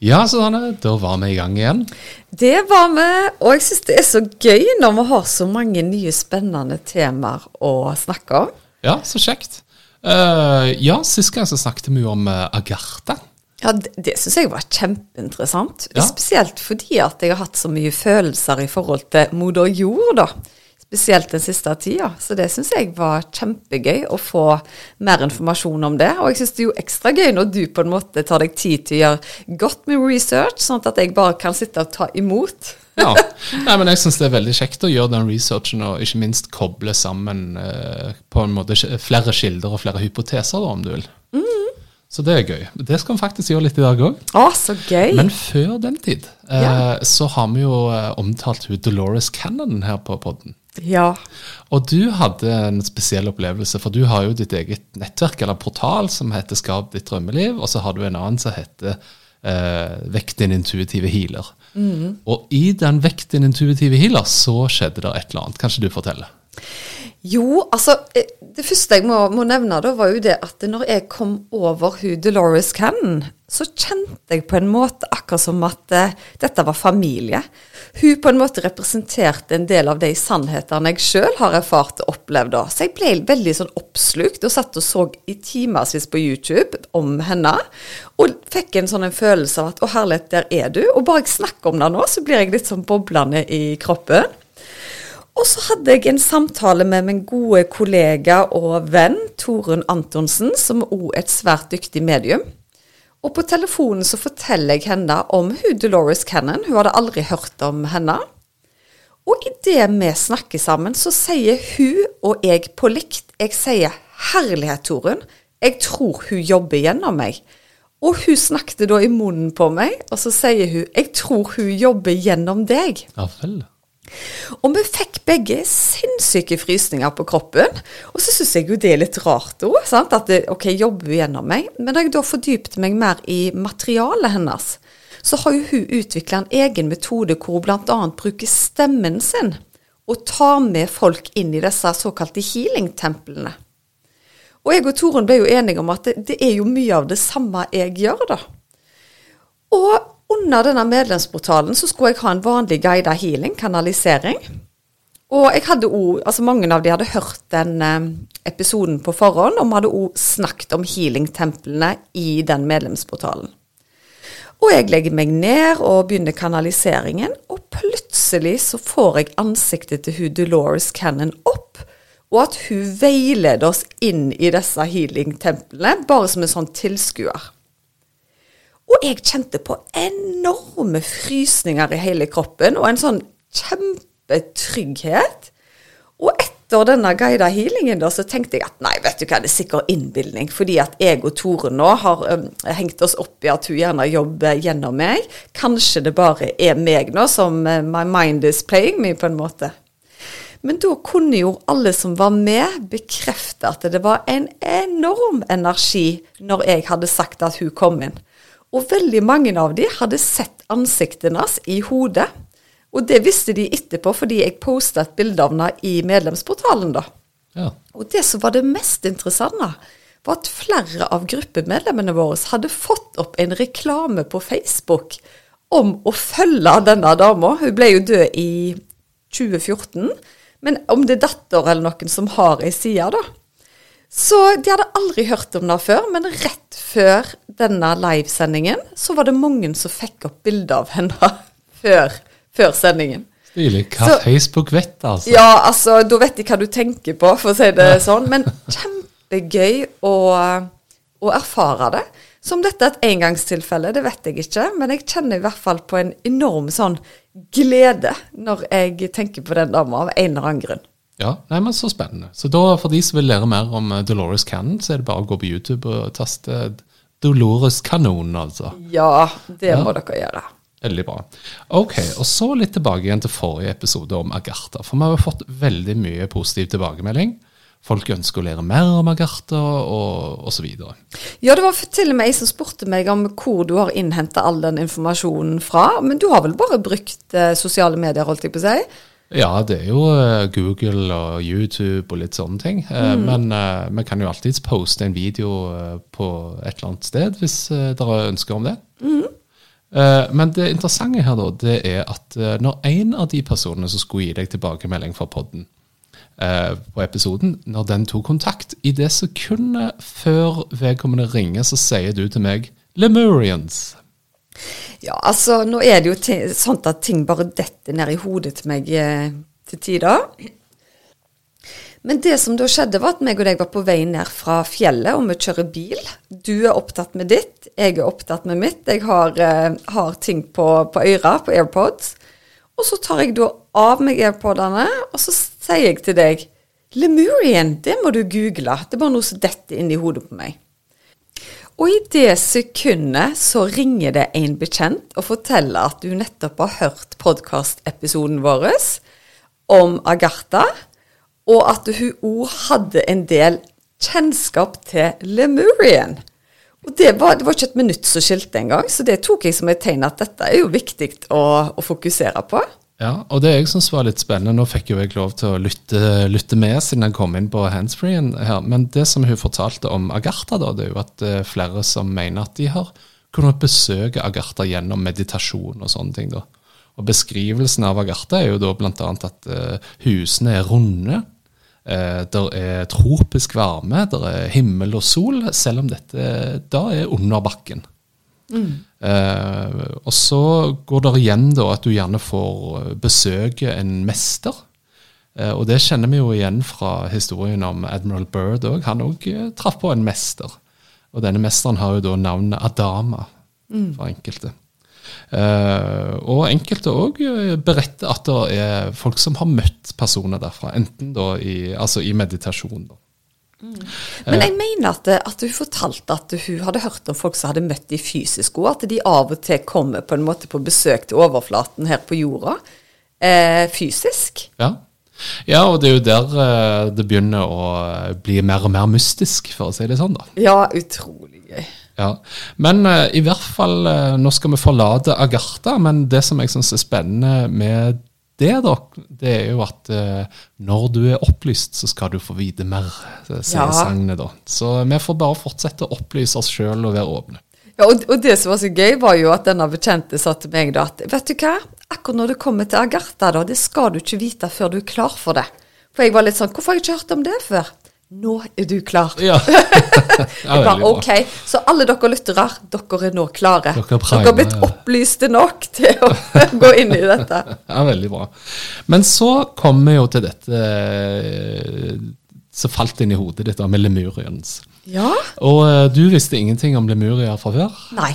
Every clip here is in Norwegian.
Ja, Susanne, da var vi i gang igjen. Det var vi, og jeg syns det er så gøy når vi har så mange nye spennende temaer å snakke om. Ja, så kjekt. Uh, ja, sist gang så snakket vi om uh, Agartha. Ja, Det, det syns jeg var kjempeinteressant. Ja. Spesielt fordi at jeg har hatt så mye følelser i forhold til moder jord, da. Spesielt den siste tida. Så det syns jeg var kjempegøy å få mer informasjon om det. Og jeg syns det er jo ekstra gøy når du på en måte tar deg tid til å gjøre godt med research, sånn at jeg bare kan sitte og ta imot. Ja. Nei, men jeg syns det er veldig kjekt å gjøre den researchen, og ikke minst koble sammen eh, på en måte flere kilder og flere hypoteser, da, om du vil. Så det er gøy. Det skal vi faktisk gjøre litt i dag òg. Så gøy. Men før den tid eh, Ja. så har vi jo eh, omtalt hun Dolores Cannon her på podden. Ja. Og du hadde en spesiell opplevelse, for du har jo ditt eget nettverk eller portal som heter Skap ditt drømmeliv, og så har du en annen som heter eh, Vekk din intuitive healer. Og i den Vekk din intuitive healer så skjedde det et eller annet. Kanskje du forteller? Jo, altså eh, Det første jeg må, må nevne, da, var jo det at når jeg kom over hun Dolores Cannon, så kjente jeg på en måte akkurat som at uh, dette var familie. Hun på en måte representerte en del av de sannhetene jeg sjøl har erfart og opplevd. Så jeg ble veldig sånn oppslukt og satt og så i timevis på YouTube om henne. Og fikk en sånn en følelse av at å herlighet, der er du. Og bare jeg snakker om det nå, så blir jeg litt sånn boblende i kroppen. Og så hadde jeg en samtale med min gode kollega og venn Torunn Antonsen, som er et svært dyktig medium. Og på telefonen så forteller jeg henne om hun Dolores Cannon. Hun hadde aldri hørt om henne. Og idet vi snakker sammen, så sier hun og jeg på likt Jeg sier 'herlighet, Torunn'. Jeg tror hun jobber gjennom meg. Og hun snakket da i munnen på meg, og så sier hun 'jeg tror hun jobber gjennom deg'. Ja vel. Og vi fikk begge sinnssyke frysninger på kroppen. Og så syns jeg jo det er litt rart òg, at det, ok, jobber hun gjennom meg. Men da jeg da fordypte meg mer i materialet hennes, så har jo hun utvikla en egen metode hvor hun bl.a. bruker stemmen sin og tar med folk inn i disse såkalte healing-templene. Og jeg og Torunn ble jo enige om at det, det er jo mye av det samme jeg gjør, da. Og under denne medlemsportalen så skulle jeg ha en vanlig guida healing, kanalisering. Og jeg hadde også, altså mange av de hadde hørt den eh, episoden på forhånd, og vi hadde òg snakket om healing-templene i den medlemsportalen. Og jeg legger meg ned og begynner kanaliseringen, og plutselig så får jeg ansiktet til hun Dolores Cannon opp, og at hun veileder oss inn i disse healing-templene, bare som en sånn tilskuer. Og jeg kjente på enorme frysninger i hele kroppen, og en sånn kjempetrygghet. Og etter denne guida healingen da, så tenkte jeg at nei, vet du hva, det er sikkert innbilning. Fordi at jeg og Tore nå har um, hengt oss opp i at hun gjerne jobber gjennom meg. Kanskje det bare er meg nå som uh, my mind is playing me, på en måte. Men da kunne jo alle som var med, bekrefte at det var en enorm energi når jeg hadde sagt at hun kom inn. Og veldig mange av de hadde sett ansiktet hans i hodet. Og det visste de etterpå fordi jeg posta et bilde av henne i medlemsportalen, da. Ja. Og det som var det mest interessante, var at flere av gruppemedlemmene våre hadde fått opp en reklame på Facebook om å følge denne dama. Hun ble jo død i 2014. Men om det er datter eller noen som har ei side, da. Så de hadde aldri hørt om det før, men rett før denne livesendingen så var det mange som fikk opp bilde av henne før, før sendingen. Stilig. Hva Så- Facebook vet, altså. Ja, altså, da vet de hva du tenker på, for å si det sånn. Men kjempegøy å, å erfare det. Så om dette er et engangstilfelle, det vet jeg ikke. Men jeg kjenner i hvert fall på en enorm sånn glede når jeg tenker på den dama, av en eller annen grunn. Ja, nei, men Så spennende. Så da, For de som vil lære mer om eh, Dolores Cannon, så er det bare å gå på YouTube og taste Dolores kanon, altså. Ja, det Ja. må dere gjøre. Veldig bra. Ok, og så litt tilbake igjen til forrige episode om Agartha. For vi har jo fått veldig mye positiv tilbakemelding. Folk ønsker å lære mer om Agartha, og, osv. Ja, det var til og med ei som spurte meg om hvor du har innhenta all den informasjonen fra. Men du har vel bare brukt eh, sosiale medier, holdt jeg på å si? Ja, det er jo eh, Google og YouTube og litt sånne ting. Mm. Men eh, vi kan jo alltids poste en video eh, på et eller annet sted hvis eh, dere ønsker om det. Eh, Men det interessante her da, det er at eh, når en av de personene som skulle gi deg tilbakemelding fra podden eh, på episoden, når den tok kontakt, i det sekundet før vedkommende ringer, så sier du til meg Lemurians. Ja, altså, nå er det jo sånn at ting bare detter ned i hodet til meg eh, til tider. Men det som da skjedde, var at meg og deg var på vei ned fra fjellet, og vi kjører bil. Du er opptatt med ditt, jeg er opptatt med mitt. Jeg har, eh, har ting på, på øra, på AirPods. Og så tar jeg da av meg AirPodene, og så sier jeg til deg Lemurian, det må du google. Det er bare noe som detter inn i hodet på meg. Og i det sekundet så ringer det en bekjent og forteller at du nettopp har hørt podkastepisoden vår om Agartha, og at hun òg hadde en del kjennskap til Lemurian. Og det var, det var ikke et minutt som skilte engang, så det tok jeg som et tegn at dette er jo viktig å, å fokusere på. Ja, og det jeg syns var litt spennende Nå fikk jo jeg lov til å lytte, lytte med siden jeg kom inn på handsfree-en her. Men det som hun fortalte om Agartha, da, det er jo at det er flere som mener at de har kunnet besøke Agartha gjennom meditasjon og sånne ting. da. Og Beskrivelsen av Agartha er jo da bl.a. at uh, husene er runde. Uh, der er tropisk varme, der er himmel og sol, selv om dette da er under bakken. Eh, og så går det igjen da at du gjerne får besøke en mester. Eh, og det kjenner vi jo igjen fra historien om Admiral Byrd òg. Han òg traff på en mester. Og denne mesteren har jo da navnet Adama for enkelte. Eh, og enkelte òg beretter at det er folk som har møtt personer derfra, enten da i, altså i meditasjon. da. Men jeg mener at, at hun fortalte at hun hadde hørt om folk som hadde møtt de fysisk òg, at de av og til kommer på en måte på besøk til overflaten her på jorda eh, fysisk. Ja. ja, og det er jo der eh, det begynner å bli mer og mer mystisk, for å si det sånn. da. Ja, utrolig gøy. Ja, Men eh, i hvert fall, eh, nå skal vi forlate Agartha, men det som jeg syns er spennende med det, da, det er jo at eh, når du er opplyst, så skal du få vite mer, eh, sier Ja. sagnet da. Så vi får bare fortsette å opplyse oss sjøl og være åpne. Ja, og, og det som var så gøy, var jo at denne bekjente sa til meg da at vet du hva, akkurat når det kommer til Agartha, da, det skal du ikke vite før du er klar for det. For jeg var litt sånn, hvorfor har jeg ikke hørt om det før? Nå er du klar. Ja, Jeg bare, ok, Så alle dere lyttere, dere er nå klare. Dere er dere har blitt opplyste nok til å gå inn i dette. Ja, veldig bra. Men så kom vi jo til dette eh, som falt inn i hodet ditt da, med Lemurians. Ja? Og eh, du visste ingenting om Lemuria fra før? Nei.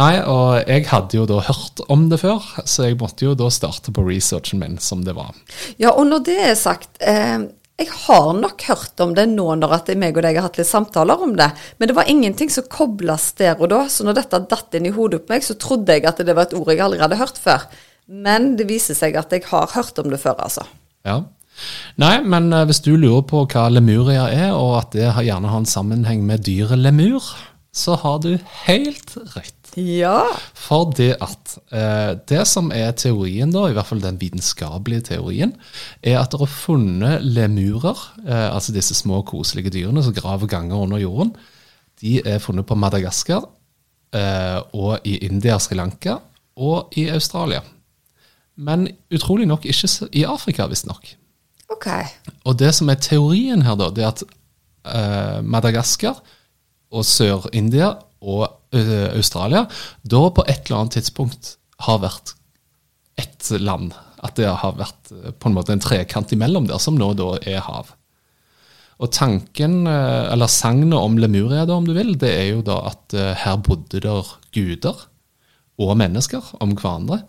Nei, og jeg hadde jo da hørt om det før, så jeg måtte jo da starte på researchen min som det var. Ja, og når det er sagt eh, Jeg har nok hørt om det nå når at meg og deg har hatt litt samtaler om det, men det var ingenting som kobles der og da. Så når dette datt inn i hodet på meg, så trodde jeg at det var et ord jeg aldri hadde hørt før. Men det viser seg at jeg har hørt om det før, altså. Ja. Nei, men eh, hvis du lurer på hva Lemuria er, og at det gjerne har en sammenheng med dyret lemur, så har du helt rett. Ja. For det at eh, det som er teorien, da, i hvert fall den vitenskapelige teorien, er at det er funnet lemurer, eh, altså disse små koselige dyrene som graver ganger under jorden, de er funnet på Madagaskar eh, og i India, Sri Lanka og i Australia. Men utrolig nok ikke i Afrika, visstnok. Ok. Og det som er teorien her, da, det er at eh, Madagaskar og Sør-India og Australia da på et eller annet tidspunkt har vært ett land. At det har vært eh, på en måte en trekant imellom der, som nå da er hav. Og tanken, eh, eller sagnet om Lemuria, da, om du vil, det er jo da at eh, her bodde der guder og mennesker om hverandre.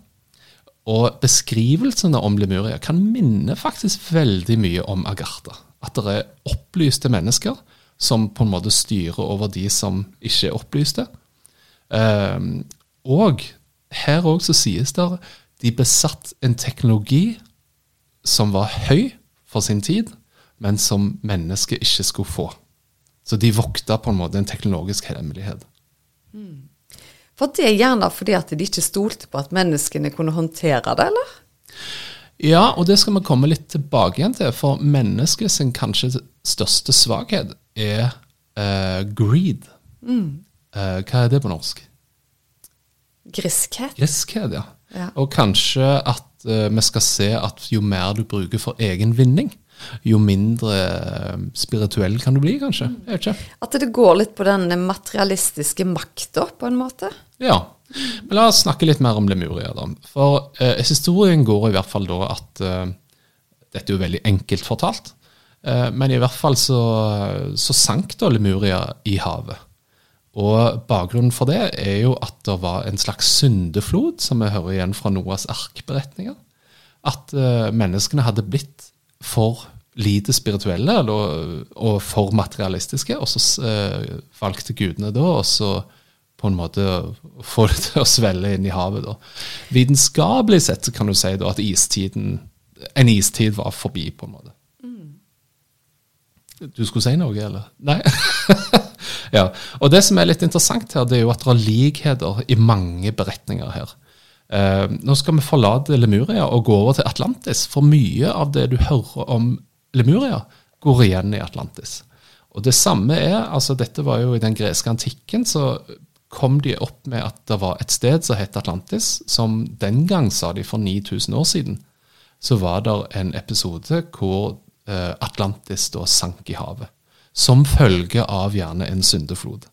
Og beskrivelsene om Lemuria kan minne faktisk veldig mye om Agartha. At det er opplyste mennesker som på en måte styrer over de som ikke er opplyste. Um, og her òg så sies det de besatt en teknologi som var høy for sin tid, men som mennesket ikke skulle få. Så de vokta på en måte en teknologisk hemmelighet. Mm. Var det gjerne fordi at de ikke stolte på at menneskene kunne håndtere det, eller? Ja, og det skal vi komme litt tilbake igjen til. For mennesket sin kanskje største svakhet er eh, greed. Mm. Uh, hva er det på norsk? Griskhet. Griskhet, ja. ja. Og kanskje at eh, vi skal se at jo mer du bruker for egen vinning, jo mindre spirituell kan du bli, kanskje. Ikke. At det går litt på den materialistiske makta, på en måte? Ja. Men la oss snakke litt mer om Lemuria. da. For eh, historien går i hvert fall da at eh, Dette er jo veldig enkelt fortalt. Eh, men i hvert fall så, så, sank da Lemuria i havet. Og bakgrunnen for det er jo at det var en slags syndeflod, som vi hører igjen fra Noas ark-beretninger. At uh, menneskene hadde blitt for lite spirituelle eller, og for materialistiske, og så uh, valgte gudene da og så på en måte få det til å svelle inn i havet. Da. Vitenskapelig sett kan du si da, at istiden, en istid var forbi, på en måte. Mm. Du skulle si noe, eller? Nei? ja. Og det som er litt interessant her, det er jo at det er likheter i mange beretninger her. Eh, nå skal vi forlate Lemuria og gå over til Atlantis, for mye av det du hører om Lemuria, går igjen i Atlantis. Og det samme er, altså Dette var jo i den greske antikken, så kom de opp med at det var et sted som het Atlantis, som den gang, sa de for 9000 år siden, så var det en episode hvor eh, Atlantis da sank i havet. Som følge av gjerne en syndeflod.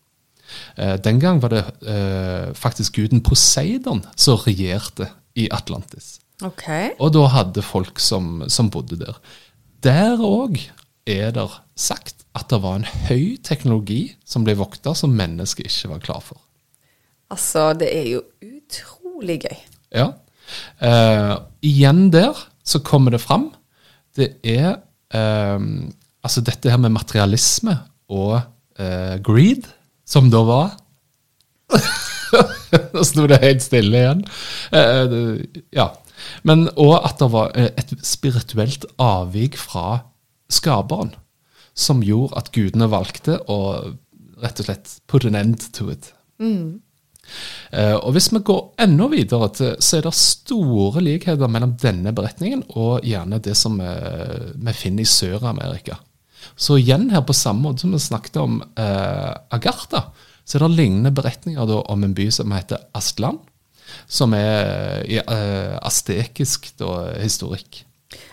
Eh, den gang var det eh, faktisk guden Poseidon som regjerte i Atlantis. Okay. Og da hadde folk som, som bodde der. Der òg er det sagt at det var en høy teknologi som ble vokta, som mennesket ikke var klar for. Altså, det er jo utrolig gøy. Ja. Eh, igjen der så kommer det fram. Det er uh, Altså dette her med materialisme og uh, greed, som da var Nå sto det helt stille igjen. ja. Men òg at det var et spirituelt avvik fra skaperen, som gjorde at gudene valgte å rett og slett put an end to it. Mm. Uh, og Hvis vi går enda videre, til, så er det store likheter mellom denne beretningen og gjerne det som vi, vi finner i Sør-Amerika. Så igjen her på samme måte som vi snakket om eh, Agartha, så er det lignende beretninger da, om en by som heter Astland, som er eh, astekisk da, historikk.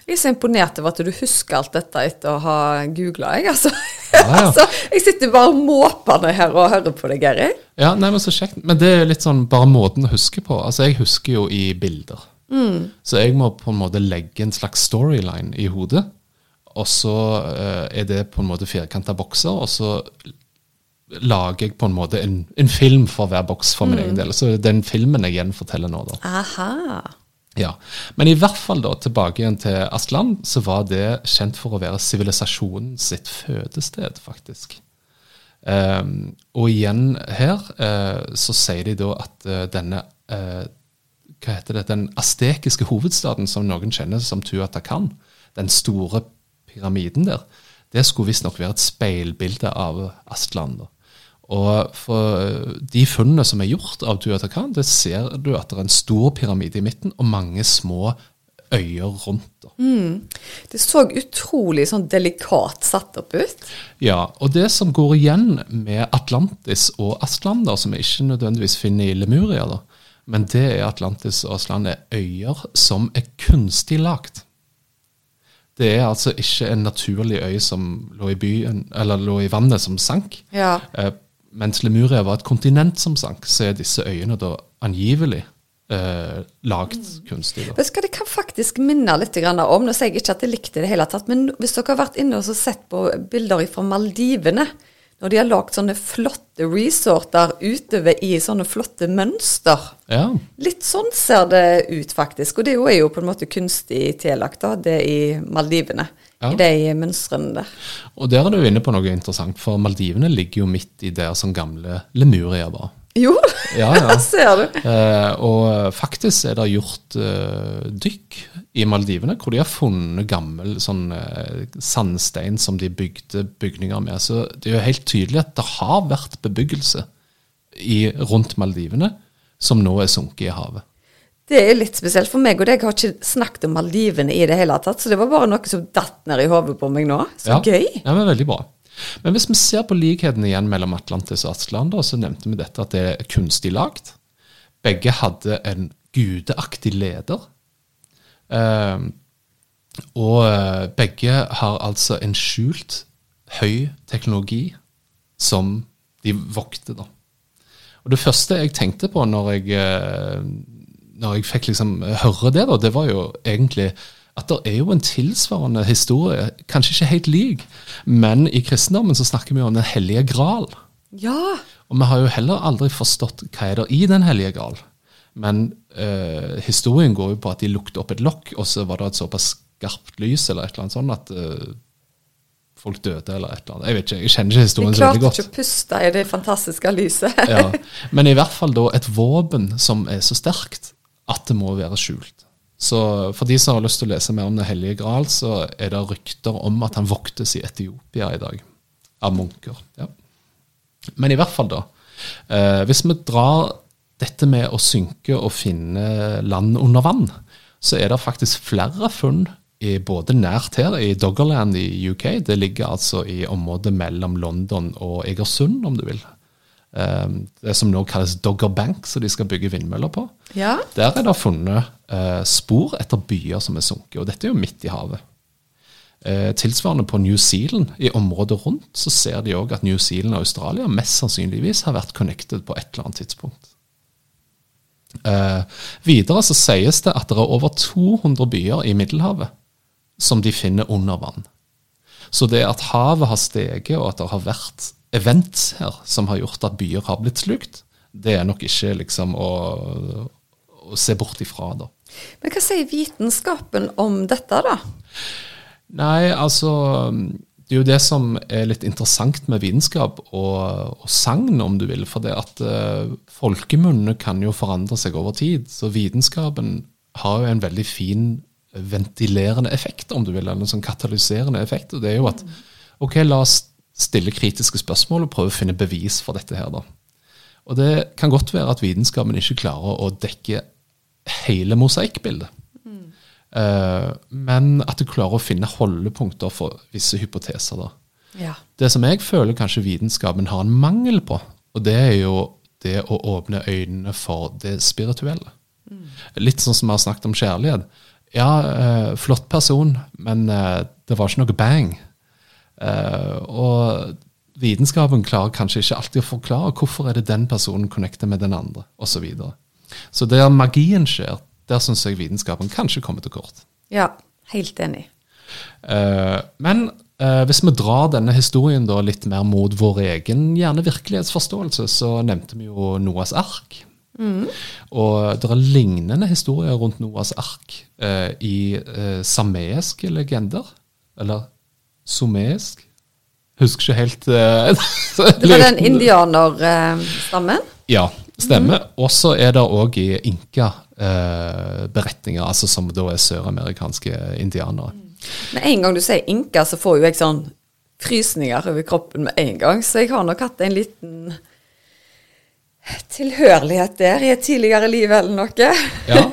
Jeg er så imponert over at du husker alt dette etter å ha googla. Jeg, altså. Ja, ja. altså, jeg sitter bare måpende her og hører på deg, Geir. Ja, nei, men så kjekt. Men det er litt sånn bare måten å huske på. Altså, Jeg husker jo i bilder. Mm. Så jeg må på en måte legge en slags storyline i hodet. Og så uh, er det på en måte firkanta bokser, og så lager jeg på en måte en, en film for hver boks for min mm. egen del. Så den filmen jeg gjenforteller nå, da. Aha. Ja, Men i hvert fall da, tilbake igjen til Astland, så var det kjent for å være sivilisasjonen sitt fødested, faktisk. Um, og igjen her uh, så sier de da at uh, denne uh, hva heter det, Den astekiske hovedstaden som noen kjenner som Tuatakan, den store pyramiden der, det skulle visstnok være et speilbilde av Astland. da. Og for eh, de funnene som er gjort av Tuatakan, det ser du at det er en stor pyramide i midten og mange små øyer rundt. Mm. Det så utrolig sånn delikat satt opp ut. Ja, og det som går igjen med Atlantis og Astlander, som vi ikke nødvendigvis finner i Lemuria, da, men det er Atlantis og Astland er øyer som er kunstig lagt. Det er altså ikke en naturlig øy som lå i, byen, eller lå i vannet som sank. Ja. Eh, mens Lemuria var et kontinent som sank, så er disse øyene da angivelig eh, lagd mm. kunstig. Da. Det kan faktisk minne litt om, nå sier jeg ikke at jeg likte det i det hele tatt, men hvis dere har vært inne og sett på bilder fra Maldivene, når de har lagd sånne flotte resorter utover i sånne flotte mønster. Ja. Litt sånn ser det ut, faktisk. Og det er jo på en måte kunstig tillagt, da, det i Maldivene. Ja. I de mønstrene der. Og der er du inne på noe interessant, for Maldivene ligger jo midt i der som gamle Lemuria var. Jo, Ja, ja. ser du. Eh, og faktisk er det gjort eh, dykk i Maldivene, hvor de har funnet gammel sånn eh, sandstein som de bygde bygninger med. Så det er jo helt tydelig at det har vært bebyggelse i, rundt Maldivene som nå er sunket i havet. Det er litt spesielt for meg, og jeg har ikke snakket om Maldivene i det hele tatt, så det var bare noe som datt ned i hodet på meg nå. Så ja. gøy. Ja, men Veldig bra. Men hvis vi ser på likhetene igjen mellom Atlantis og Atlanter, så nevnte vi dette at det er kunstig lagd. Begge hadde en gudeaktig leder. Eh, og eh, begge har altså en skjult høy teknologi som de vokter, da. Og det første jeg tenkte på når jeg, eh, når jeg fikk liksom høre det, da, det var jo egentlig at det er jo en tilsvarende historie, kanskje ikke helt lik, men i kristendommen så snakker vi om Den hellige gral. Ja. Og vi har jo heller aldri forstått hva er det i Den hellige gral. Men eh, historien går jo på at de lukter opp et lokk, og så var det et såpass skarpt lys eller et eller annet sånt at eh, folk døde eller et eller annet. Jeg vet ikke, jeg kjenner ikke historien så veldig klarte ikke å puste i det fantastiske lyset. ja. Men i hvert fall da et våpen som er så sterkt at det må være skjult. Så for de som har lyst til å lese mer om Den hellige gral, så er det rykter om at han voktes i Etiopia i dag. Av munker. Ja. Men i hvert fall, da. Eh, hvis vi drar dette med å synke og finne land under vann, så er det faktisk flere funn i både nært her, i Doggerland i UK. Det ligger altså i området mellom London og Egersund, om du vil. Eh, det som nå kalles Dogger Bank, som de skal bygge vindmøller på. Ja. Der er det funnet spor etter byer som er sunket, og dette er jo midt i havet. Eh, tilsvarende på New Zealand, i området rundt, så ser de òg at New Zealand og Australia mest sannsynligvis har vært connected på et eller annet tidspunkt. Eh, videre så sies det at det er over 200 byer i Middelhavet som de finner under vann. Så det at havet har steget, og at det har vært events her som har gjort at byer har blitt slukt, det er nok ikke liksom å, å se bort ifra, da. Men hva sier vitenskapen om dette, da? Nei, altså Det er jo det som er litt interessant med vitenskap og, og sagn, om du vil. For det at uh, folkemunnene kan jo forandre seg over tid. Så vitenskapen har jo en veldig fin ventilerende effekt, om du vil. Eller en sånn katalyserende effekt. Og det er jo at ok, la oss stille kritiske spørsmål og prøve å finne bevis for dette her, da. Og det kan godt være at vitenskapen ikke klarer å dekke hele mosaikkbildet. Eh, men at du klarer å finne holdepunkter for visse hypoteser. da. Ja. Det som jeg føler kanskje vitenskapen har en mangel på, og det er jo det å åpne øynene for det spirituelle. Litt sånn som vi har snakket om kjærlighet. Ja, eh, flott person, men eh, det var ikke noe bang. Og vitenskapen klarer kanskje ikke alltid å forklare hvorfor er det den personen connecter med den andre, osv. Så, videre. Så der magien skjer, der syns jeg vitenskapen kanskje kommer til kort. ja. Helt enig. Uh, men uh, hvis vi drar denne historien da litt mer mot vår egen gjerne virkelighetsforståelse, så nevnte vi jo Noas ark. Og det er lignende historier rundt Noas ark uh, i sameiske legender. Eller someisk. Husker ikke helt Det var den indianerstammen? Ja, stemmer. Og så er det òg i inka-beretninger, altså som da er søramerikanske indianere. Med en gang du sier inka, så får jo jeg sånn frysninger over kroppen med en gang. Så jeg har nok hatt en liten tilhørighet der i et tidligere liv eller noe. Ja,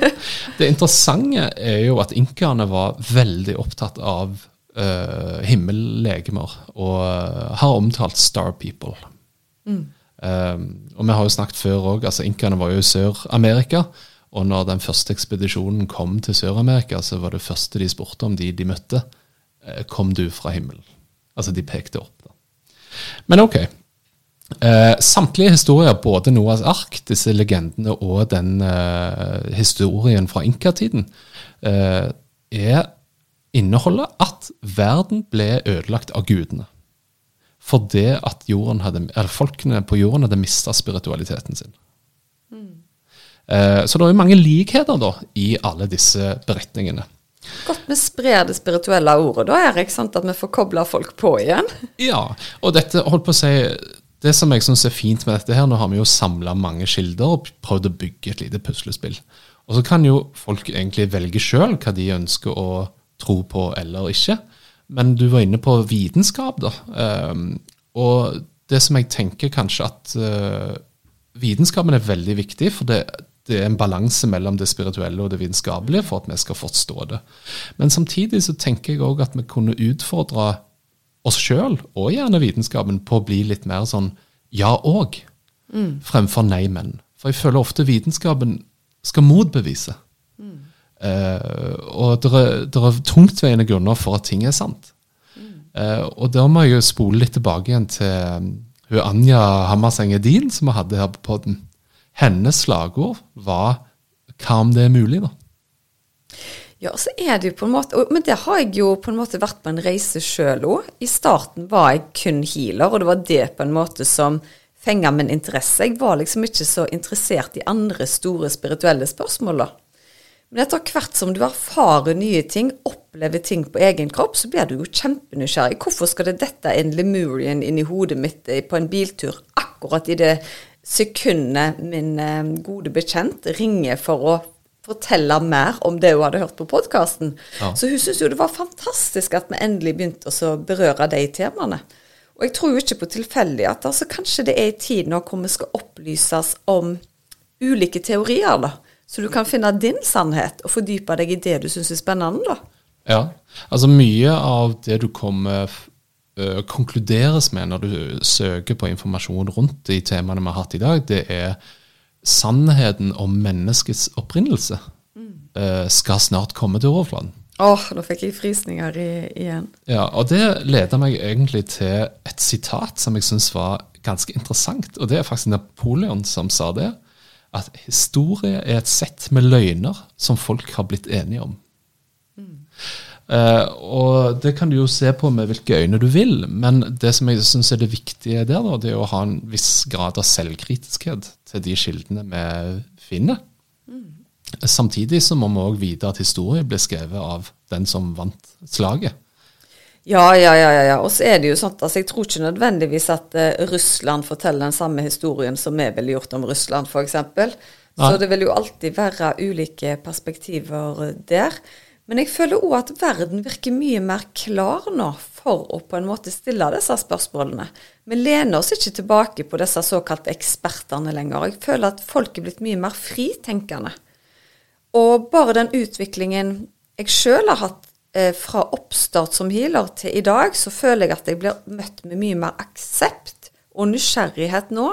Det interessante er jo at inkaene var veldig opptatt av uh, himmellegemer, og eh, har omtalt Star People. Um, og vi har jo snakket før òg, altså inkaene var jo i Sør-Amerika. Og når den første ekspedisjonen kom til Sør-Amerika, så var det første de spurte om de de møtte, eh, kom du fra himmelen? Altså de pekte opp. da. Men ok. Eh, samtlige historier, både Noahs ark, disse legendene og den eh, historien fra inkatiden, eh, er inneholder at verden ble ødelagt av gudene. Fordi at jorden hadde, eller folkene på jorden hadde mista spiritualiteten sin. Eh, så det er jo mange likheter da, i alle disse beretningene. Godt vi sprer det spirituelle ordet, da, Erik, sant at vi får kobla folk på igjen. Ja, og dette holdt på å si Det som jeg syns er fint med dette her, nå har vi jo samla mange kilder og prøvd å bygge et lite puslespill. Og så kan jo folk egentlig velge sjøl hva de ønsker å tro på eller ikke. Men du var inne på vitenskap, da. Um, og det som jeg tenker kanskje at uh, Vitenskapen er veldig viktig, for det, det er en balanse mellom det spirituelle og det vitenskapelige for at vi skal forstå det. Men samtidig så tenker jeg òg at vi kunne utfordre oss sjøl, og gjerne vitenskapen, på å bli litt mer sånn ja og, mm. fremfor nei, men. For jeg føler ofte vitenskapen skal motbevise. Mm. Uh, og det er, er tungtveiende grunner for at ting er sant. Mm. Uh, og da må jeg jo spole litt tilbake igjen til um, hun Anja Hammerseng Edin, som vi hadde her på podden. Hennes slagord var 'Hva om det er mulig', da? Ja, så er det jo på en måte Men det har jeg jo på en måte vært på en reise sjøl òg. I starten var jeg kun healer, og det var det på en måte som fenga min interesse. Jeg var liksom ikke så interessert i andre store spirituelle spørsmål, da. Men etter hvert som du erfarer nye ting, opplever ting på egen kropp, så blir du jo kjempenysgjerrig. Hvorfor skal det dette en lemurian inn i hodet mitt eh, på en biltur akkurat i det sekundet min eh, gode bekjent ringer for å fortelle mer om det hun hadde hørt på podkasten. Ja. Så hun syntes jo det var fantastisk at vi endelig begynte å berøre de temaene. Og jeg tror jo ikke på tilfeldigheter, så kanskje det er i tid nå hvor vi skal opplyses om ulike teorier, da. Så du kan finne din sannhet og fordype deg i det du syns er spennende, da. Ja, altså mye av det du kommer uh, konkluderes med når du søker på informasjon rundt de temaene vi har hatt i dag, det er sannheten om menneskets opprinnelse mm. uh, skal snart komme til overflaten. Åh, oh, nå fikk jeg frysninger i, igjen. Ja, og det leder meg egentlig til et sitat som jeg syns var ganske interessant. Og det er faktisk Napoleon som sa det at historie er et sett med løgner som folk har blitt enige om. Mm. Uh, og det kan du jo se på med hvilke øyne du vil, men det som jeg syns er det viktige der, da, det er å ha en viss grad av selvkritiskhet til de kildene vi finner. Mm. Samtidig så må vi òg vite at historie ble skrevet av den som vant slaget. Ja, ja, ja. ja. Og så er det jo sånn altså Jeg tror ikke nødvendigvis at uh, Russland forteller den samme historien som vi ville gjort om Russland, f.eks. Så det vil jo alltid være ulike perspektiver der. Men jeg føler òg at verden virker mye mer klar nå for å på en måte stille disse spørsmålene. Vi lener oss ikke tilbake på disse såkalte ekspertene lenger. Jeg føler at folk er blitt mye mer fritenkende. Og bare den utviklingen jeg sjøl har hatt eh, fra oppstart som healer til i dag, så føler jeg at jeg blir møtt med mye mer aksept og nysgjerrighet nå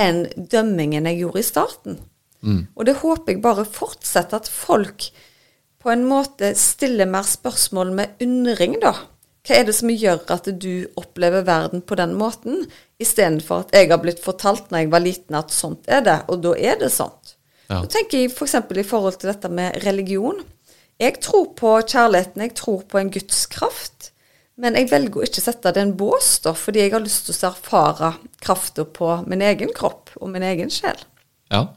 enn dømmingen jeg gjorde i starten. Mm. Og det håper jeg bare fortsetter, at folk på en måte stiller mer spørsmål med undring, da. Hva er det som gjør at du opplever verden på den måten, istedenfor at jeg har blitt fortalt når jeg var liten at sånt er det, og da er det sånt. Ja. Da tenker jeg f.eks. For i forhold til dette med religion. Jeg tror på kjærligheten, jeg tror på en gudskraft. Men jeg velger å ikke sette det i en bås, da, fordi jeg har lyst til å erfare krafta på min egen kropp og min egen sjel. Ja.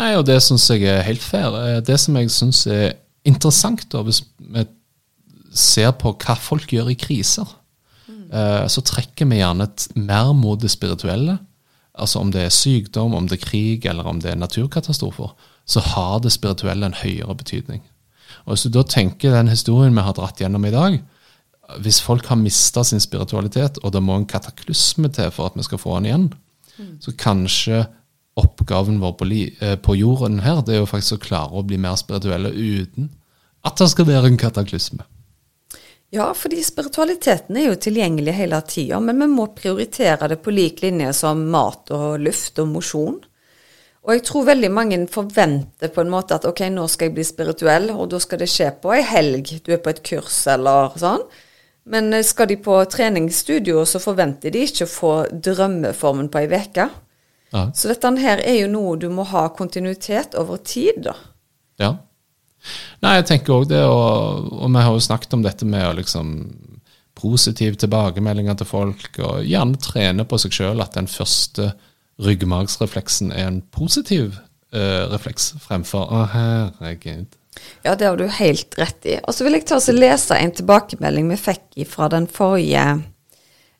Nei, og det syns jeg er helt fair. Eh, det som jeg syns er interessant, da, hvis vi ser på hva folk gjør i kriser, mm. så trekker vi gjerne mer mot det spirituelle. Altså om det er sykdom, om det er krig eller om det er naturkatastrofer, så har det spirituelle en høyere betydning. Og Hvis du da tenker den historien vi har dratt gjennom i dag Hvis folk har mista sin spiritualitet, og det må en kataklysme til for at vi skal få den igjen, mm. så kanskje oppgaven vår på, eh, på, jorden her det er jo faktisk å klare å bli mer spirituelle uten at det skal være en kataklysme. Ja, fordi spiritualiteten er jo tilgjengelig hele tida, men vi må prioritere det på lik linje som mat og luft og mosjon. Og jeg tror veldig mange forventer på en måte at ok, nå skal jeg bli spirituell, og da skal det skje på ei helg, du er på et kurs eller sånn. Men eh, skal de på treningsstudio, så forventer de ikke å få drømmeformen på ei uke. Ja. Så dette her er jo noe du må ha kontinuitet over tid, da. Ja. Nei, jeg tenker òg det, og, og, vi har jo snakket om dette med å liksom positive tilbakemeldinger til folk, og gjerne trene på seg sjøl at den første ryggmargsrefleksen er en positiv uh, refleks fremfor 'Å, herregud'. Ja, det har du helt rett i. Og så vil jeg ta og lese en tilbakemelding vi fikk fra den forrige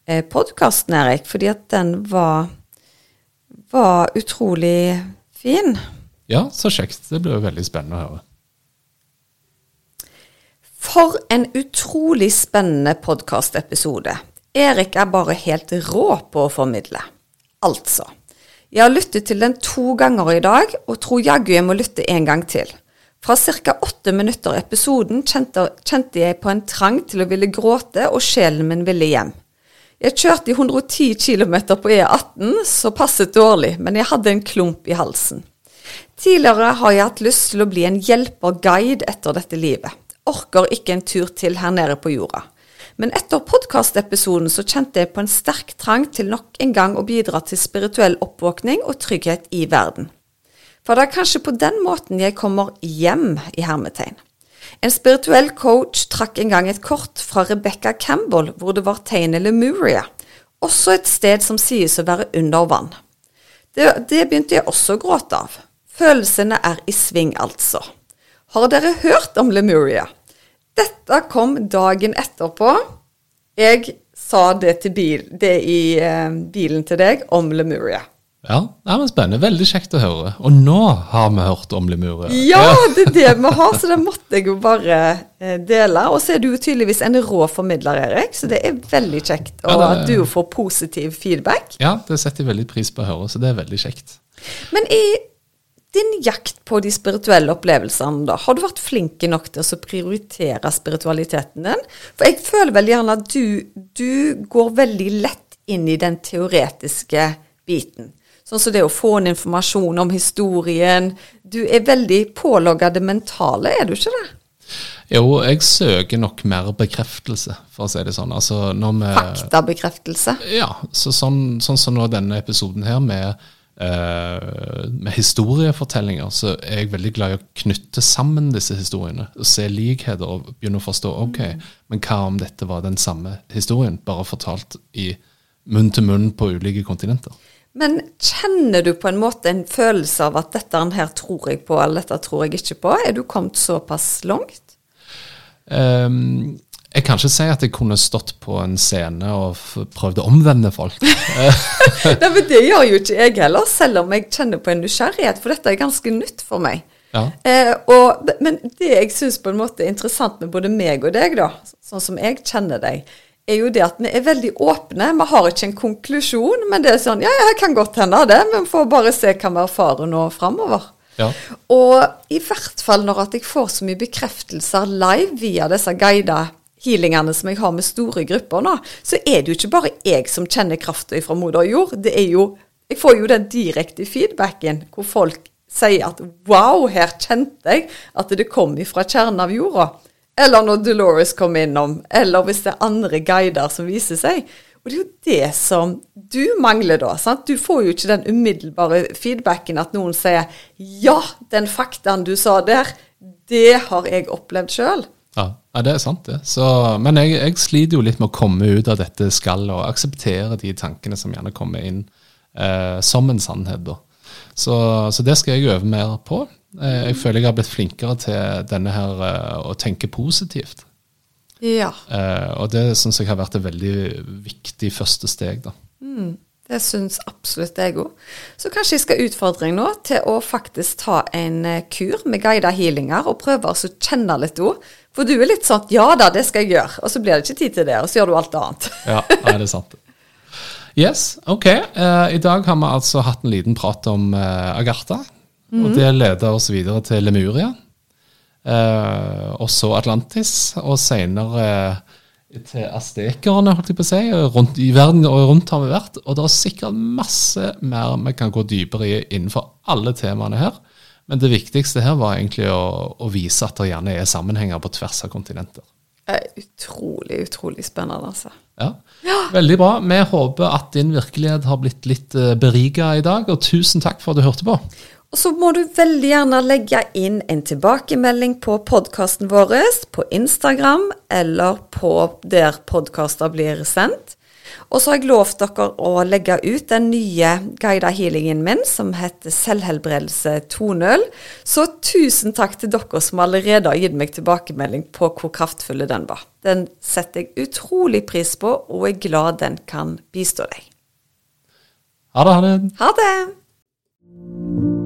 eh, podkasten, Erik, fordi at den var, var utrolig fin. Ja, så kjekt. Det blir jo veldig spennende å høre. For en utrolig spennende podkastepisode. Erik er bare helt rå på å formidle. Altså. Jeg har lyttet til den to ganger i dag, og tror jaggu jeg må lytte en gang til. Fra ca. åtte minutter i episoden kjente, kjente, jeg på en trang til å ville gråte, og sjelen min ville hjem. Jeg kjørte i 110 km på E18, så passet dårlig, men jeg hadde en klump i halsen. Tidligere har jeg hatt lyst til å bli en hjelper-guide etter dette livet orker ikke en tur til her nede på jorda. Men etter podkastepisoden så kjente jeg på en sterk trang til nok en gang å bidra til spirituell oppvåkning og trygghet i verden. For det er kanskje på den måten jeg kommer hjem, i hermetegn. En spirituell coach trakk en gang et kort fra Rebecca Campbell hvor det var tegnet Lemuria, også et sted som sies å være under vann. Det, det begynte jeg også å gråte av. Følelsene er i sving, altså. Har dere hørt om Lemuria? Dette kom dagen etterpå. Jeg sa det, bil, det i eh, bilen til deg om Lemuria. Ja, det er spennende. Veldig kjekt å høre. Og nå har vi hørt om Lemuria. Ja, det er det vi har, så det måtte jeg jo bare eh, dele. Og så er du tydeligvis en rå formidler, Erik, så det er veldig kjekt ja, det... at du får positiv feedback. Ja, det setter jeg veldig pris på å høre, så det er veldig kjekt. Men i din jakt på de spirituelle opplevelsene, da, har du vært flink nok til å prioritere spiritualiteten din? For jeg føler veldig gjerne at du, du går veldig lett inn i den teoretiske biten. Sånn som det å få en informasjon om historien. Du er veldig pålogga det mentale, er du ikke det? Jo, jeg søker nok mer bekreftelse, for å si det sånn. Altså, Faktabekreftelse? Ja. Så sånn, sånn som nå denne episoden her med Uh, med historiefortellinger så er jeg veldig glad i å knytte sammen disse historiene. og Se likheter og begynne å forstå ok, men hva om dette var den samme historien, bare fortalt i munn til munn på ulike kontinenter. Men kjenner du på en måte en følelse av at dette her tror jeg på, eller dette tror jeg ikke på? Er du kommet såpass langt? Um, jeg kan ikke si at jeg kunne stått på en scene og prøvd å omvende folk. Nei, men Det gjør jo ikke jeg heller, selv om jeg kjenner på en nysgjerrighet, for dette er ganske nytt for meg. Ja. Eh, og, men det jeg syns på en måte er interessant med både meg og deg, da, sånn som jeg kjenner deg, er jo det at vi er veldig åpne. Vi har ikke en konklusjon, men det er sånn Ja, ja, kan godt hende det, men vi får bare se hva vi erfarer nå framover. Ja. Og i hvert fall når at jeg får så mye bekreftelser live via disse guider healingene som jeg har med store grupper nå, så er det jo ikke bare jeg som kjenner krafta fra moder jord. Det er jo Jeg får jo den direkte feedbacken hvor folk sier at wow, her kjente jeg at det kom ifra kjernen av jorda. Eller når Dolores kom innom, eller hvis det er andre guider som viser seg. Og det er jo det som du mangler da. sant? Du får jo ikke den umiddelbare feedbacken at noen sier ja, den faktaen du sa der, det har jeg opplevd sjøl. Ja, det er sant, det. Så, men jeg, jeg, sliter jo litt med å komme ut av dette skallet og akseptere de tankene som gjerne kommer inn eh, som en sannhet. da. Så, så, det skal jeg øve mer på. Eh, jeg føler jeg har blitt flinkere til denne her eh, å tenke positivt. Ja. Eh, og det syns jeg har vært et veldig viktig første steg. da. Mm. Det syns absolutt jeg òg. Så kanskje jeg skal utfordre deg nå til å faktisk ta en eh, kur med guida healinger og prøve å kjenne litt ord. For du er litt sånn ja da, det skal jeg gjøre, og så blir det ikke tid til det, og så gjør du alt annet. ja, er det sant. Yes, ok. Uh, I dag har vi altså hatt en liten prat om uh, Agartha. Mm -hmm. Og det leder oss videre til Lemuria. Uh, og så Atlantis, og seinere til astekerne, holdt jeg på å si. Rundt i verden og rundt har vi vært. Og det er sikkert masse mer vi kan gå dypere i innenfor alle temaene her. Men det viktigste her var egentlig å, å vise at det gjerne er sammenhenger på tvers av kontinenter. Utrolig, utrolig spennende, altså. Ja. ja. Veldig bra. Vi håper at din virkelighet har blitt litt eh, berika i dag, og tusen takk for at du hørte på. Og så må du veldig gjerne legge inn en tilbakemelding på podkasten vår på Instagram eller på der podkaster blir sendt. Og så har jeg lovt dere å legge ut den nye guida healingen min som heter Selvhelbredelse 2.0. Så tusen takk til dere som allerede har gitt meg tilbakemelding på hvor kraftfulle den var. Den setter jeg utrolig pris på, og er glad den kan bistå deg. Ha det, ha det. Ha det!